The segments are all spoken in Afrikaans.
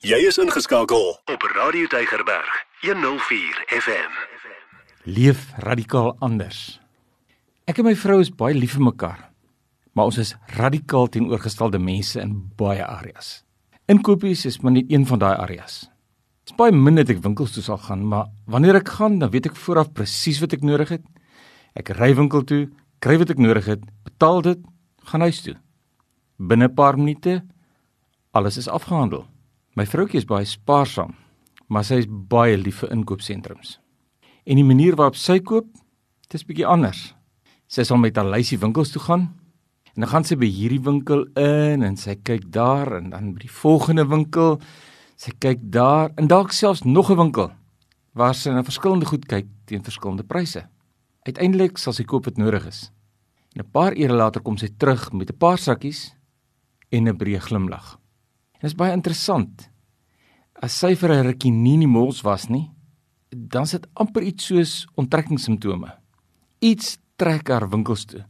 Jy is ingeskakel op Radio Tygerberg 104 FM. Leef radikaal anders. Ek en my vrou is baie lief vir mekaar, maar ons is radikaal teenoorgestelde mense in baie areas. Inkopies is maar net een van daai areas. Dit's baie min dat ek winkels toe sal gaan, maar wanneer ek gaan, dan weet ek vooraf presies wat ek nodig het. Ek ry winkel toe, kry wat ek nodig het, betaal dit, gaan huis toe. Binne 'n paar minute alles is afgehandel. My vroutjie is baie spaarsaam, maar sy is baie lief vir inkoopsentrums. En die manier waarop sy koop, dit is bietjie anders. Sy sal met haar lysie winkels toe gaan en dan gaan sy by hierdie winkel in en sy kyk daar en dan by die volgende winkel. Sy kyk daar en dalk selfs nog 'n winkel waar sy na verskillende goed kyk teen verskillende pryse. Uiteindelik sal sy koop wat nodig is. En 'n paar ure later kom sy terug met 'n paar sakkies en 'n breë glimlag. Dit is baie interessant. As sy vir 'n rukkie nie in die mols was nie, dan sit amper iets soos onttrekkingssimptome. Iets trek haar winkels toe.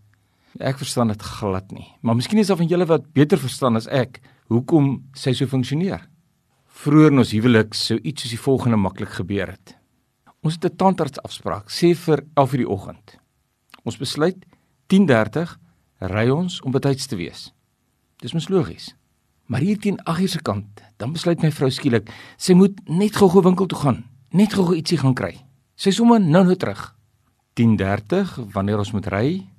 Ek verstaan dit glad nie, maar miskien is daar van julle wat beter verstaan as ek hoekom sy so funksioneer. Vroeër in ons huwelik sou iets soos die volgende maklik gebeur het. Ons het 'n tandarts afspraak, sê vir 11:00 die oggend. Ons besluit 10:30 ry ons om betyds te wees. Dis mos logies. Maar hier teen 8 uur se kant, dan besluit my vrou skielik, sy moet net gou-gou winkel toe gaan, net gou-gou ietsie gaan kry. Sy sommer nou-nou terug. 10:30 wanneer ons moet ry,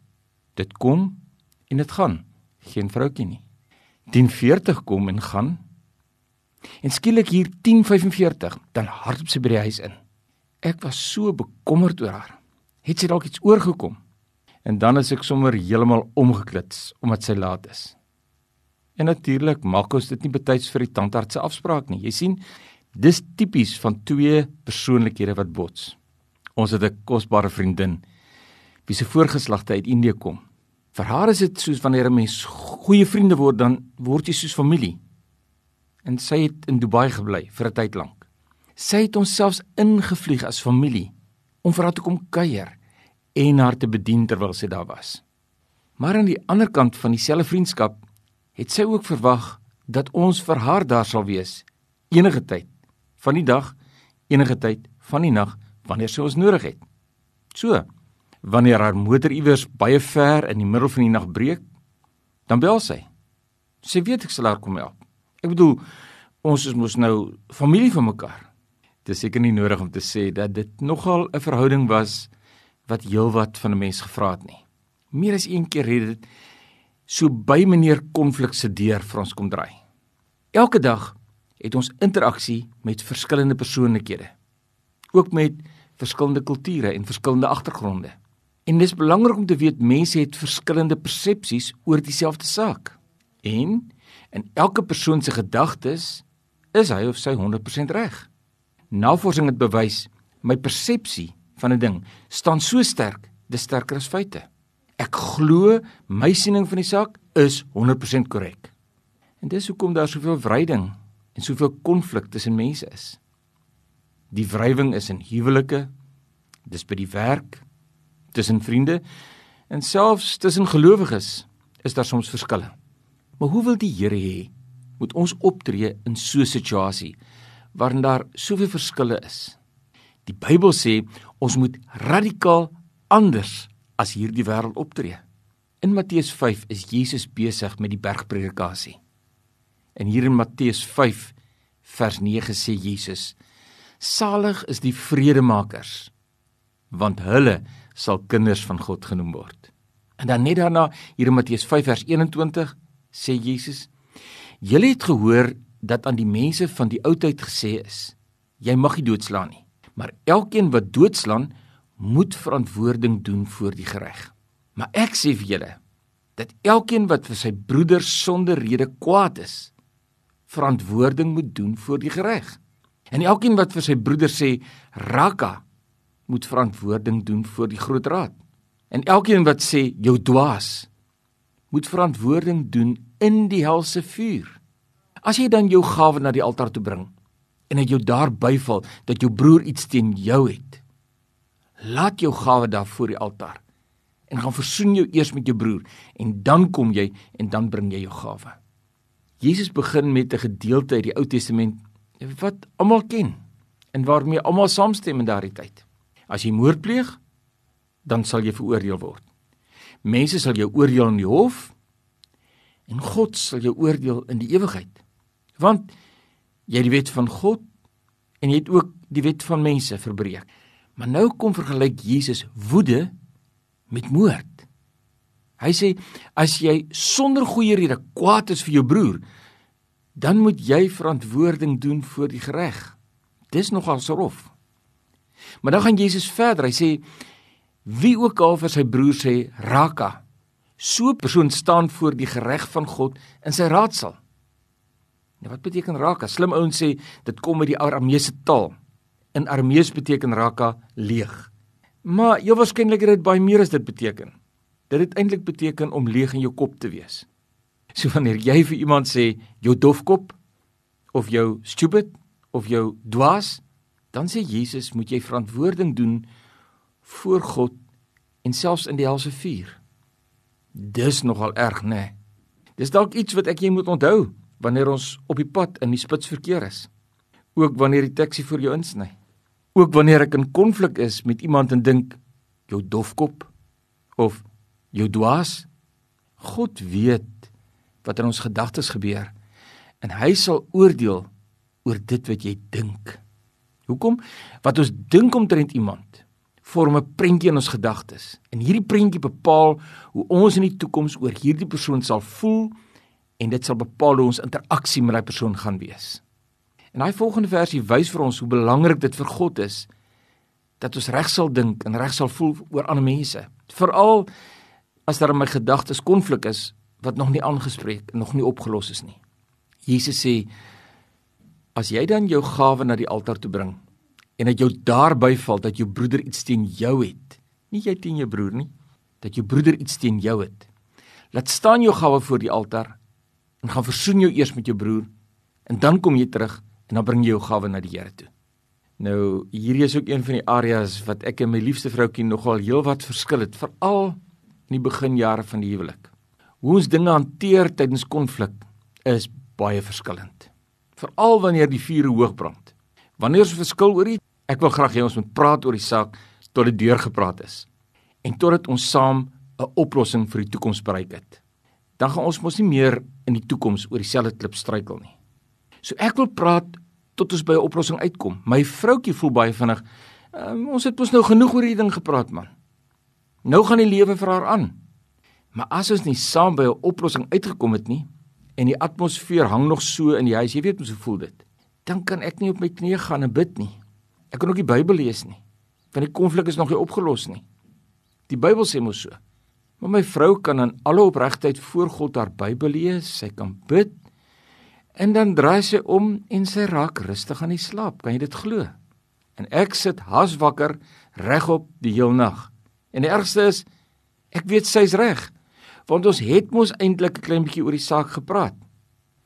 dit kom en dit gaan. Geen vroutjie nie. 10:40 kom en gaan. En skielik hier 10:45, dan hardop sy by die huis in. Ek was so bekommerd oor haar. Het sy dalk iets oorgekom? En dan is ek sommer heeltemal omgeklits omdat sy laat is. En natuurlik maak ons dit nie betyds vir die tandarts se afspraak nie. Jy sien, dis tipies van twee persoonlikhede wat bots. Ons het 'n kosbare vriendin wie se voorgeslagte uit Indië kom. Vir haar is dit soos wanneer 'n mens goeie vriende word, dan word jy soos familie. En sy het in Dubai gebly vir 'n tyd lank. Sy het ons selfs ingevlieg as familie om vir haar te kom kuier en haar te bedien terwyl sy daar was. Maar aan die ander kant van dieselfde vriendskap het sy ook verwag dat ons vir haar daar sal wees enige tyd van die dag, enige tyd van die nag wanneer sy ons nodig het. So, wanneer haar motor iewers baie ver in die middel van die nag breek, dan bel sy. Sy weet ek sal haar kom help. Ek bedoel, ons is mos nou familie van mekaar. Dit is seker nie nodig om te sê dat dit nogal 'n verhouding was wat heelwat van 'n mens gevra het nie. Meer as een keer het dit so by meneer konflik se deur vir ons kom draai. Elke dag het ons interaksie met verskillende persoonlikhede. Ook met verskillende kulture en verskillende agtergronde. En dis belangrik om te weet mense het verskillende persepsies oor dieselfde saak. En in elke persoon se gedagtes is hy of sy 100% reg. Navorsing het bewys my persepsie van 'n ding staan so sterk, dis sterker as feite. Ek glo my siening van die saak is 100% korrek. En dis hoekom daar soveel wryding en soveel konflik tussen mense is. Die wrywing is in huwelike, dis by die werk, tussen vriende en selfs tussen gelowiges is daar soms verskille. Maar hoe wil die Here hê moet ons optree in so 'n situasie waarin daar soveel verskille is? Die Bybel sê ons moet radikaal anders as hierdie wêreld optree. In Matteus 5 is Jesus besig met die bergpredikasie. En hier in Matteus 5 vers 9 sê Jesus: Salig is die vredemakers, want hulle sal kinders van God genoem word. En dan net daarna hier in Matteus 5 vers 21 sê Jesus: Julle het gehoor dat aan die mense van die ou tyd gesê is: Jy mag nie doodslaan nie, maar elkeen wat doodslaan, moet verantwoording doen voor die reg. Maar ek sê vir julle dat elkeen wat vir sy broeder sonder rede kwaad is, verantwoording moet doen voor die reg. En elkeen wat vir sy broeder sê raka, moet verantwoording doen voor die groot raad. En elkeen wat sê jou dwaas, moet verantwoording doen in die helse vuur. As jy dan jou gawe na die altaar toe bring en dit jou daar byval dat jou broer iets teen jou het, Laat jou gawe daar voor die altaar en gaan versoen jou eers met jou broer en dan kom jy en dan bring jy jou gawe. Jesus begin met 'n gedeelte uit die Ou Testament wat almal ken en waarmee almal saamstem in daardie tyd. As jy moord pleeg, dan sal jy veroordeel word. Mense sal jou oordeel in die hof en God sal jou oordeel in die ewigheid. Want jy het die wet van God en jy het ook die wet van mense verbreek. Maar nou kom vergelyk Jesus woede met moord. Hy sê as jy sonder goeie rede kwaad is vir jou broer, dan moet jy verantwoording doen voor die reg. Dis nogal serof. Maar dan gaan Jesus verder. Hy sê wie ook al vir sy broer sê raka, so 'n persoon staan voor die reg van God in sy raadsel. Nou wat beteken raka? Slim ouens sê dit kom uit die Arameese taal. In Aramees beteken raka leeg. Maar jy waarskynlik het baie meer as dit beteken. Dit het eintlik beteken om leeg in jou kop te wees. So wanneer jy vir iemand sê jou dofkop of jou stupid of jou dwaas, dan sê Jesus moet jy verantwoording doen voor God en selfs in die helse vuur. Dis nogal erg, né? Nee. Dis dalk iets wat ek jy moet onthou wanneer ons op die pad in die spits verkeer is. Ook wanneer die taxi vir jou insny. Ook wanneer ek in konflik is met iemand en dink jou dofkop of jou dwaas. God weet wat in ons gedagtes gebeur en hy sal oordeel oor dit wat jy dink. Hoekom? Wat ons dink omtrent iemand vorm 'n prentjie in ons gedagtes. En hierdie prentjie bepaal hoe ons in die toekoms oor hierdie persoon sal voel en dit sal bepaal hoe ons interaksie met daai persoon gaan wees. En daai volgende versie wys vir ons hoe belangrik dit vir God is dat ons reg sal dink en reg sal voel oor ander mense. Veral as daar in my gedagtes konflik is wat nog nie aangespreek en nog nie opgelos is nie. Jesus sê as jy dan jou gawe na die altaar toe bring en dit jou daarby val dat jou broeder iets teen jou het, nie jy teen jou broer nie, dat jou broeder iets teen jou het. Laat staan jou gawe voor die altaar en gaan versoen jou eers met jou broer en dan kom jy terug en dan bring jy jou gawe na die Here toe. Nou, hierdie is ook een van die areas wat ek en my liefste vroutjie nogal heelwat verskil het, veral in die beginjare van die huwelik. Hoe ons dinge hanteer tydens konflik is baie verskillend. Veral wanneer die vuur hoog brand. Wanneer ons verskil oor iets, ek wil graag hê ons moet praat oor die saak tot dit deurgepraat is en totdat ons saam 'n oplossing vir die toekoms bereik het. Dan gaan ons mos nie meer in die toekoms oor dieselfde klip struikel nie. So ek wil praat tot ons by 'n oplossing uitkom. My vroutjie voel baie vinnig. Um, ons het mos nou genoeg oor hierdie ding gepraat man. Nou gaan die lewe vir haar aan. Maar as ons nie saam by 'n oplossing uitgekom het nie en die atmosfeer hang nog so in die huis, jy weet hoe voel dit. Dan kan ek nie op my knieë gaan en bid nie. Ek kan ook die Bybel lees nie. Want die konflik is nog nie opgelos nie. Die Bybel sê mos so. Maar my vrou kan in alle opregtheid voor God haar Bybel lees, sy kan bid en dan draai sy om en sy raak rustig aan die slaap. Kan jy dit glo? En ek sit haswakker regop die heel nag. En die ergste is ek weet sy's reg. Want ons het mos eintlik 'n klein bietjie oor die saak gepraat.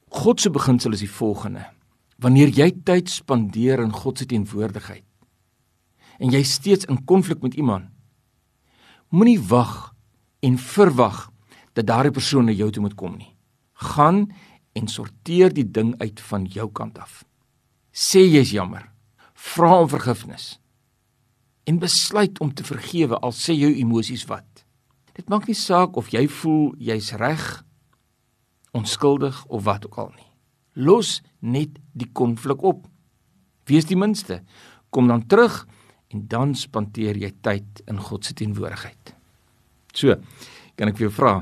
God se beginsel is die volgende: Wanneer jy tyd spandeer in God se teenwoordigheid en jy steeds in konflik met iemand, moenie wag en verwag dat daardie persoon na jou toe moet kom nie. Gaan en sorteer die ding uit van jou kant af. Sê jy's jammer. Vra om vergifnis en besluit om te vergewe al sê jou emosies wat. Dit maak nie saak of jy voel jy's reg, onskuldig of wat ook al nie. Los net die konflik op. Wees die minste. Kom dan terug en dan spandeer jy tyd in God se teenwoordigheid. So, kan ek vir jou vra,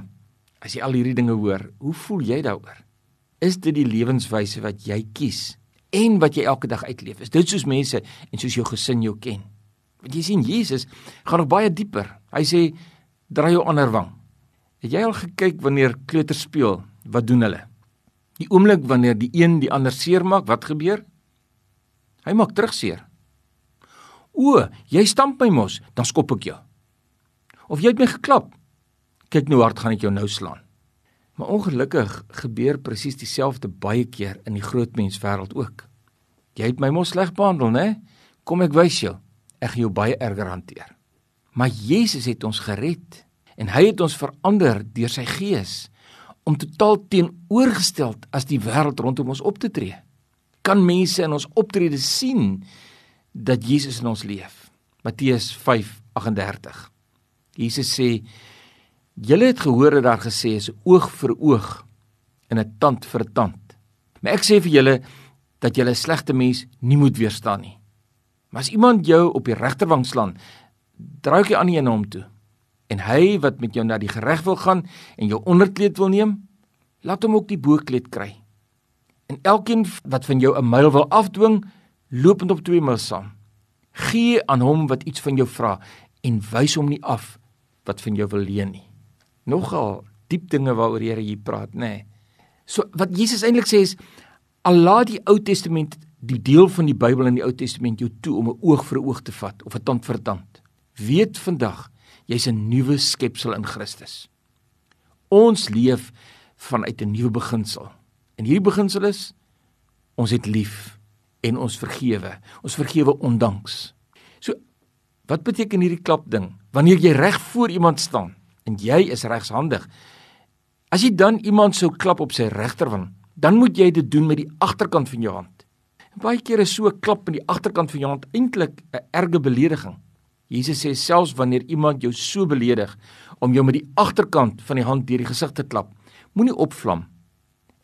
as jy al hierdie dinge hoor, hoe voel jy daaroor? Is dit die lewenswyse wat jy kies en wat jy elke dag uitleef? Is dit soos mense en soos jou gesin jou ken? Want jy sien Jesus gaan nog baie dieper. Hy sê draai jou ander wang. Het jy al gekyk wanneer kleuters speel, wat doen hulle? Die oomblik wanneer die een die ander seermaak, wat gebeur? Hy maak terugseer. O, jy stamp my mos, dan skop ek jou. Of jy het my geklap. Kyk nou hard gaan ek jou nou slaan. Maar ongelukkig gebeur presies dieselfde baie keer in die groot menswêreld ook. Jy het my mos sleg behandel, né? Kom ek wys jou ek gaan jou baie erger hanteer. Maar Jesus het ons gered en hy het ons verander deur sy gees om totaal teenoorgestel as die wêreld rondom ons op te tree. kan mense in ons optrede sien dat Jesus in ons leef. Matteus 5:38. Jesus sê: "Julle het gehoor dat daar gesê is oog vir oog en 'n tand vir 'n tand. Maar ek sê vir julle dat julle 'n slegte mens nie moet weerstaan nie. Maar as iemand jou op die regterwang slaan, draai jy aan die een hom toe. En hy wat met jou na die gereg wil gaan en jou onderkleed wil neem, laat hom ook die boekleed kry. En elkeen wat van jou 'n myl wil afdwing, lopend op twee myl saam. Gee aan hom wat iets van jou vra en wys hom nie af wat van jou wil leen nie. Nogal diep dinge waaroor die Here hier praat, nê. Nee. So wat Jesus eintlik sê is al laat die Ou Testament die deel van die Bybel in die Ou Testament jou toe om 'n oog vir oog te vat of 'n tand vir tand. Weet vandag jy's 'n nuwe skepsel in Christus. Ons leef vanuit 'n nuwe beginsel. En hierdie beginsel is ons het lief en ons vergewe. Ons vergewe ondanks. So wat beteken hierdie klap ding? Wanneer jy reg voor iemand staan en jy is regshandig, as jy dan iemand sou klap op sy regterwang, dan moet jy dit doen met die agterkant van jou hand. En baie keer is so 'n klap met die agterkant van jou hand eintlik 'n erge belediging. Jesus sê selfs wanneer iemand jou so beledig om jou met die agterkant van die hand deur die gesig te klap, moenie opvlam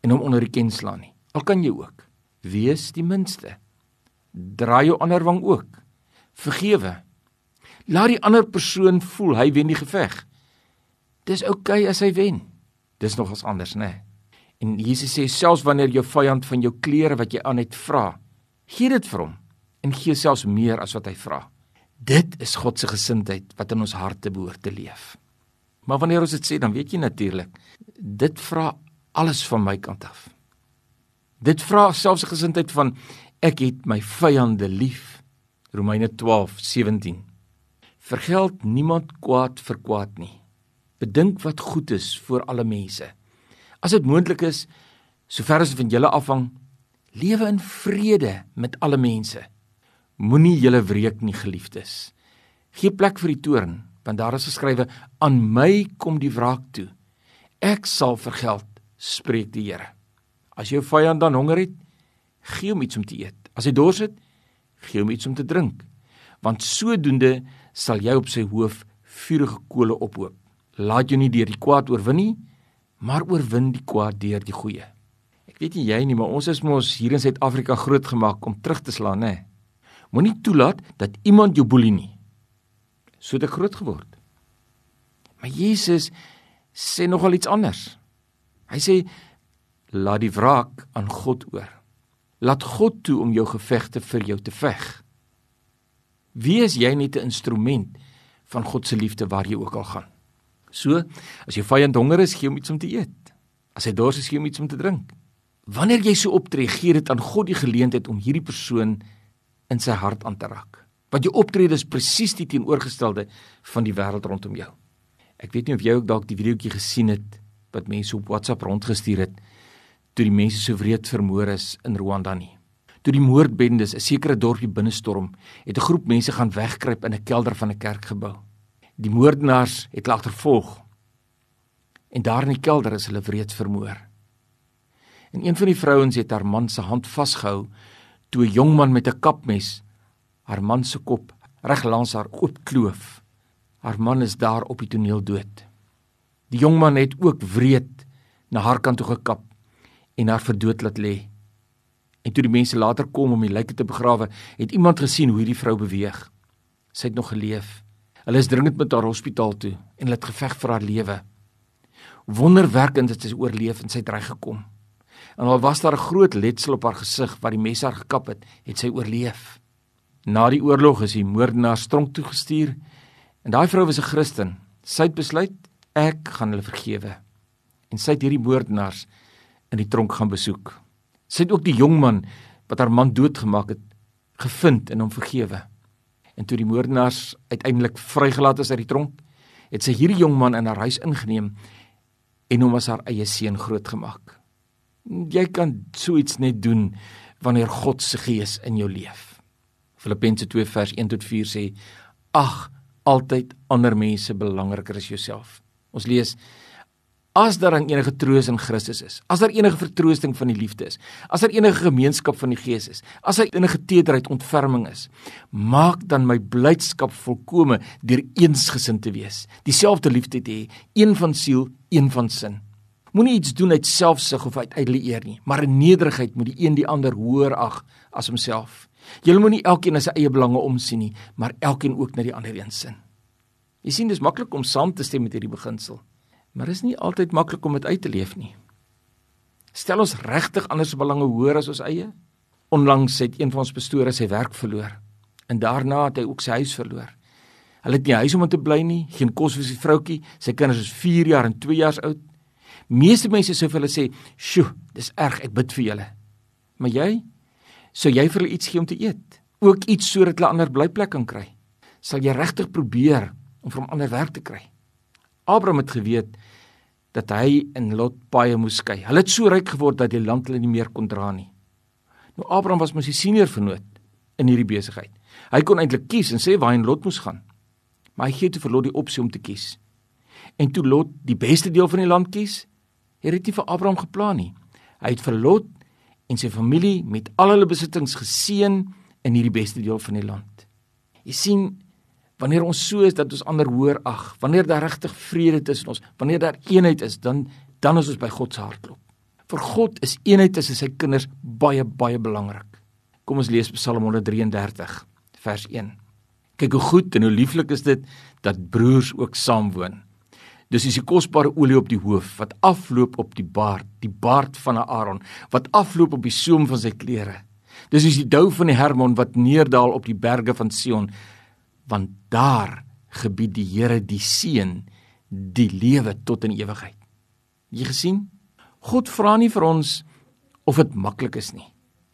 en hom onder die ken slaan nie. Al kan jy ook wees die minste. Draai jou ander wang ook. Vergewe. Laat die ander persoon voel hy wen die geveg. Dis oukei okay as hy wen. Dis nogals anders, né? Nee. En Jesus sê selfs wanneer jou vyand van jou klere wat jy aan het vra, gee dit vir hom en gee selfs meer as wat hy vra. Dit is God se gesindheid wat in ons harte behoort te leef. Maar wanneer ons dit sê, dan weet jy natuurlik, dit vra alles van my kant af. Dit vra selfs 'n gesindheid van ek het my vyande lief. Romeine 12:17. Vergeld niemand kwaad vir kwaad nie. Bedink wat goed is vir alle mense. As dit moontlik is, sover as dit van julle afhang, lewe in vrede met alle mense. Moenie julle wreek nie, geliefdes. Gee plek vir die toorn, want daar is geskrywe: "Aan my kom die wraak toe. Ek sal vergeld," spreek die Here. As jou vyand dan honger het, gee hom iets om te eet. As hy dors het, gee hom iets om te drink, want sodoende sal jy op sy hoof vuurige kole ophoop. Laat jou nie deur die kwaad oorwin nie, maar oorwin die kwaad deur die goeie. Ek weet nie jy nie, maar ons is mos hier in Suid-Afrika grootgemaak om terug te slaan, hè. Moenie toelaat dat iemand jou boelie nie. So het ek groot geword. Maar Jesus sê nogal iets anders. Hy sê laat die wraak aan God oor. Laat God toe om jou gevegte vir jou te veg. Wie is jy net 'n instrument van God se liefde waar jy ook al gaan? So, as jou vyand honger is, gee hom iets om te eet. As hy dors is, gee hom iets om te drink. Wanneer jy so optree, gee dit aan God die geleentheid om hierdie persoon in sy hart aan te raak. Want jou optrede is presies die teenoorgestelde van die wêreld rondom jou. Ek weet nie of jy ook dalk die videoetjie gesien het wat mense op WhatsApp rondgestuur het toe die mense so wreed vermoor is in Rwanda nie. Toe die moordbendes 'n sekere dorpie binnestorm, het 'n groep mense gaan wegkruip in 'n kelder van 'n kerkgebou. Die moordenaars het hulle agtervolg. En daar in die kelder is hulle wreed vermoor. En een van die vrouens het haar man se hand vasgehou toe 'n jong man met 'n kapmes haar man se kop reg langs haar oopkloof. Haar man is daar op die toneel dood. Die jong man het ook wreed na haar kant toe gekap en haar verdood laat lê. En toe die mense later kom om die lijk te begrawe, het iemand gesien hoe hierdie vrou beweeg. Sy het nog geleef. Hulle is dringend met haar hospitaal toe en hulle het geveg vir haar lewe. Wonderwerkend het sy oorleef en sy het reg gekom. En al was daar 'n groot letsel op haar gesig wat die mes haar gekap het, het sy oorleef. Na die oorlog is die moordenaar stronk toe gestuur en daai vrou was 'n Christen. Sy het besluit ek gaan hulle vergewe. En sy het hierdie moordenaars in die tronk gaan besoek. Sy het ook die jong man wat haar man doodgemaak het, gevind en hom vergewe. En toe die moordenaars uiteindelik vrygelaat is uit die tronk, het sy hierdie jong man in haar huis ingeneem en hom as haar eie seun grootgemaak. Jy kan so iets net doen wanneer God se gees in jou leef. Filippense 2 vers 1 tot 4 sê: "Ag, altyd ander mense belangriker as jouself." Ons lees: As daar enige troos in Christus is, as daar enige vertroosting van die liefde is, as daar enige gemeenskap van die Gees is, as daar enige tederheid, ontferming is, maak dan my blydskap volkome deur eensgesind te wees, dieselfde liefde te hê, een van siel, een van sin. Moenie iets doen uit selfsug of uit ydelle eer nie, maar in nederigheid moet die een die ander hoër ag as homself. Jy moenie elkeen na sy eie belange omsien nie, maar elkeen ook na die ander een sin. Jy sien dis maklik om saam te stem met hierdie beginsel maar is nie altyd maklik om dit uit te leef nie. Stel ons regtig ander se belange hoër as ons eie? Onlangs het een van ons pastore sy werk verloor en daarna het hy ook sy huis verloor. Hulle het nie huis om te bly nie, geen kos vir sy vroutjie, sy kinders is 4 jaar en 2 jaar oud. Meeste mense sou vir hulle sê, "Sjoe, dis erg, ek bid vir julle." Maar jy, sou jy vir hulle iets gee om te eet? Ook iets sodat hulle ander blyplek kan kry? Sal jy regtig probeer om vir hom ander werk te kry? Abraham het geweet dat hy en Lot baie moes skei. Hulle het so ryk geword dat die land hulle nie meer kon dra nie. Nou Abraham was mos die senior vernoot in hierdie besigheid. Hy kon eintlik kies en sê waar hy en Lot moes gaan. Maar hy gee toe vir Lot die opsie om te kies. En toe Lot die beste deel van die land kies, het dit nie vir Abraham geplan nie. Hy het vir Lot en sy familie met al hulle besittings geseën in hierdie beste deel van die land. Jy sien, Wanneer ons so is dat ons ander hoor ag, wanneer daar regtig vrede tussen ons, wanneer daar eenheid is, dan dan is ons by God se hart klop. Vir God is eenheid tussen sy kinders baie baie belangrik. Kom ons lees Psalm 133 vers 1. Kyk hoe goed en hoe lieflik is dit dat broers ook saam woon. Dis is die kosbare olie op die hoof wat afloop op die baard, die baard van Aaron wat afloop op die soem van sy klere. Dis is die dou van die Hermon wat neerdal op die berge van Sion want daar gebied die Here die seën die lewe tot in ewigheid. Jy gesien? God vra nie vir ons of dit maklik is nie.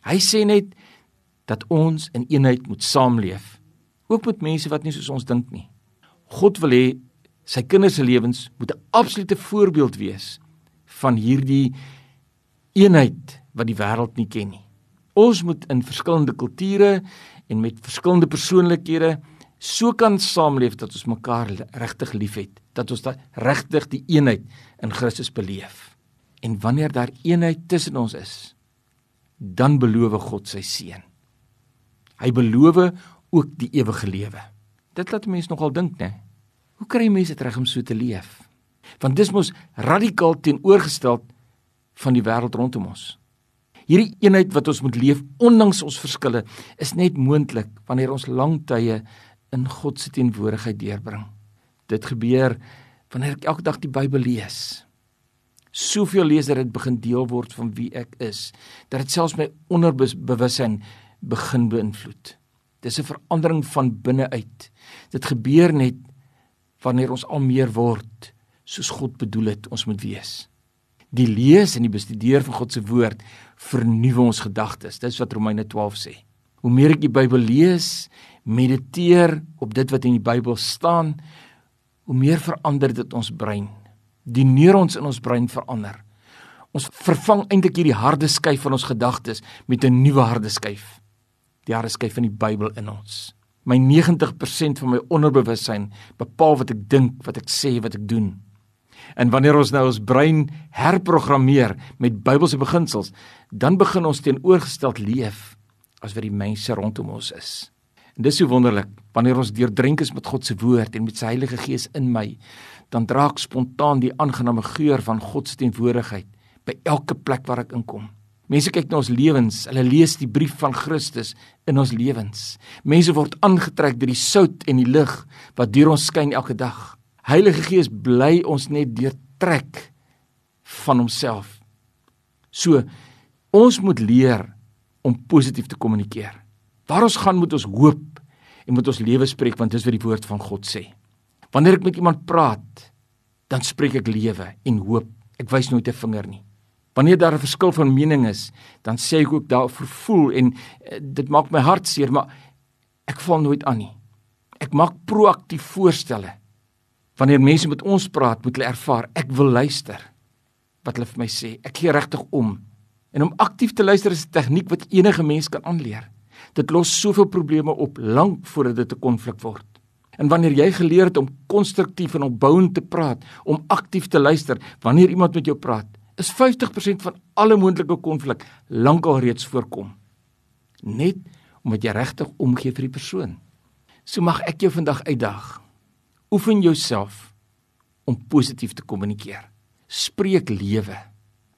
Hy sê net dat ons in eenheid moet saamleef, ook met mense wat nie soos ons dink nie. God wil hê sy kinders se lewens moet 'n absolute voorbeeld wees van hierdie eenheid wat die wêreld nie ken nie. Ons moet in verskillende kulture en met verskillende persoonlikhede so kan saamleef dat ons mekaar regtig liefhet, dat ons regtig die eenheid in Christus beleef. En wanneer daar eenheid tussen ons is, dan beloof God sy seën. Hy beloof ook die ewige lewe. Dit laat mense nogal dink, né? Hoe kry mense dit reg om so te leef? Want dis mos radikaal teenoorgestel van die wêreld rondom ons. Hierdie eenheid wat ons moet leef ondanks ons verskille is net moontlik wanneer ons lang tye in God se teenwoordigheid deurbring. Dit gebeur wanneer ek elke dag die Bybel lees. Soveel lees dat dit begin deel word van wie ek is, dat dit selfs my onderbewussyn begin beïnvloed. Dis 'n verandering van binne uit. Dit gebeur net wanneer ons al meer word soos God bedoel het ons moet wees. Die lees en die bestudeer van God se woord vernuwe ons gedagtes. Dis wat Romeine 12 sê. Hoe meer ek die Bybel lees mediteer op dit wat in die Bybel staan, hoe meer verander dit ons brein. Die neurons in ons brein verander. Ons vervang eintlik hierdie harde skyf van ons gedagtes met 'n nuwe harde skyf. Die harde skyf van die Bybel in ons. My 90% van my onderbewussyn bepaal wat ek dink, wat ek sê, wat ek doen. En wanneer ons nou ons brein herprogrammeer met Bybelse beginsels, dan begin ons teenoorgesteld leef as wat die mense rondom ons is. En dis so wonderlik, wanneer ons deurdrink is met God se woord en met sy Heilige Gees in my, dan draak spontaan die aangename geur van God se teenwoordigheid by elke plek waar ek inkom. Mense kyk na ons lewens, hulle lees die brief van Christus in ons lewens. Mense word aangetrek deur die sout en die lig wat deur ons skyn elke dag. Heilige Gees bly ons net deurtrek van homself. So ons moet leer om positief te kommunikeer. Waar ons gaan moet ons hoop en moet ons lewe spreek want dis wat die woord van God sê. Wanneer ek met iemand praat, dan spreek ek lewe en hoop. Ek wys nooit 'n vinger nie. Wanneer daar 'n verskil van mening is, dan sê ek ook daarvoor voel en uh, dit maak my hart seer, maar ek val nooit aan nie. Ek maak proaktief voorstelle. Wanneer mense met ons praat, moet hulle ervaar ek wil luister wat hulle vir my sê. Ek gee regtig om. En om aktief te luister is 'n tegniek wat enige mens kan aanleer. Dit los soveel probleme op lank voordat dit 'n konflik word. En wanneer jy geleer het om konstruktief en opbouend te praat, om aktief te luister wanneer iemand met jou praat, is 50% van alle moontlike konflik lankal reeds voorkom. Net omdat jy regtig omgee vir die persoon. So mag ek jou vandag uitdaag. Oefen jouself om positief te kommunikeer. Spreek lewe.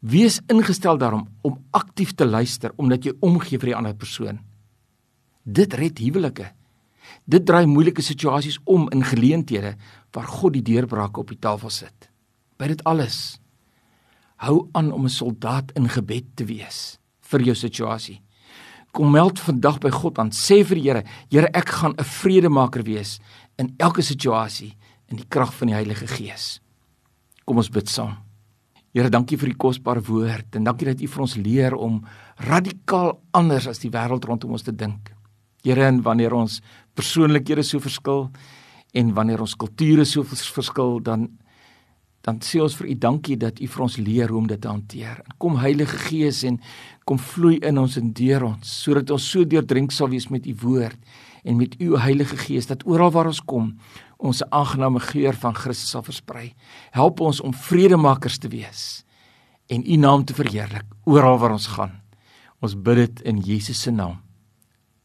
Wees ingestel daarom om aktief te luister omdat jy omgee vir die ander persoon. Dit red huwelike. Dit draai moeilike situasies om in geleenthede waar God die deurbraak op die tafel sit. By dit alles hou aan om 'n soldaat in gebed te wees vir jou situasie. Kom meld vandag by God aan, sê vir die Here, Here, ek gaan 'n vredemaker wees in elke situasie in die krag van die Heilige Gees. Kom ons bid saam. Here, dankie vir die kosbare woord en dankie dat U vir ons leer om radikaal anders as die wêreld rondom ons te dink. Here, en wanneer ons persoonlikhede so verskil en wanneer ons kulture so verskil, dan dan sê ons vir U dankie dat U vir ons leer hoe om dit te hanteer. En kom Heilige Gees en kom vloei in ons en deur ons sodat ons so deurdrink sal wees met U woord en met U Heilige Gees dat oral waar ons kom ons 'n aangename geur van Christus sal versprei. Help ons om vredemakers te wees en U naam te verheerlik oral waar ons gaan. Ons bid dit in Jesus se naam.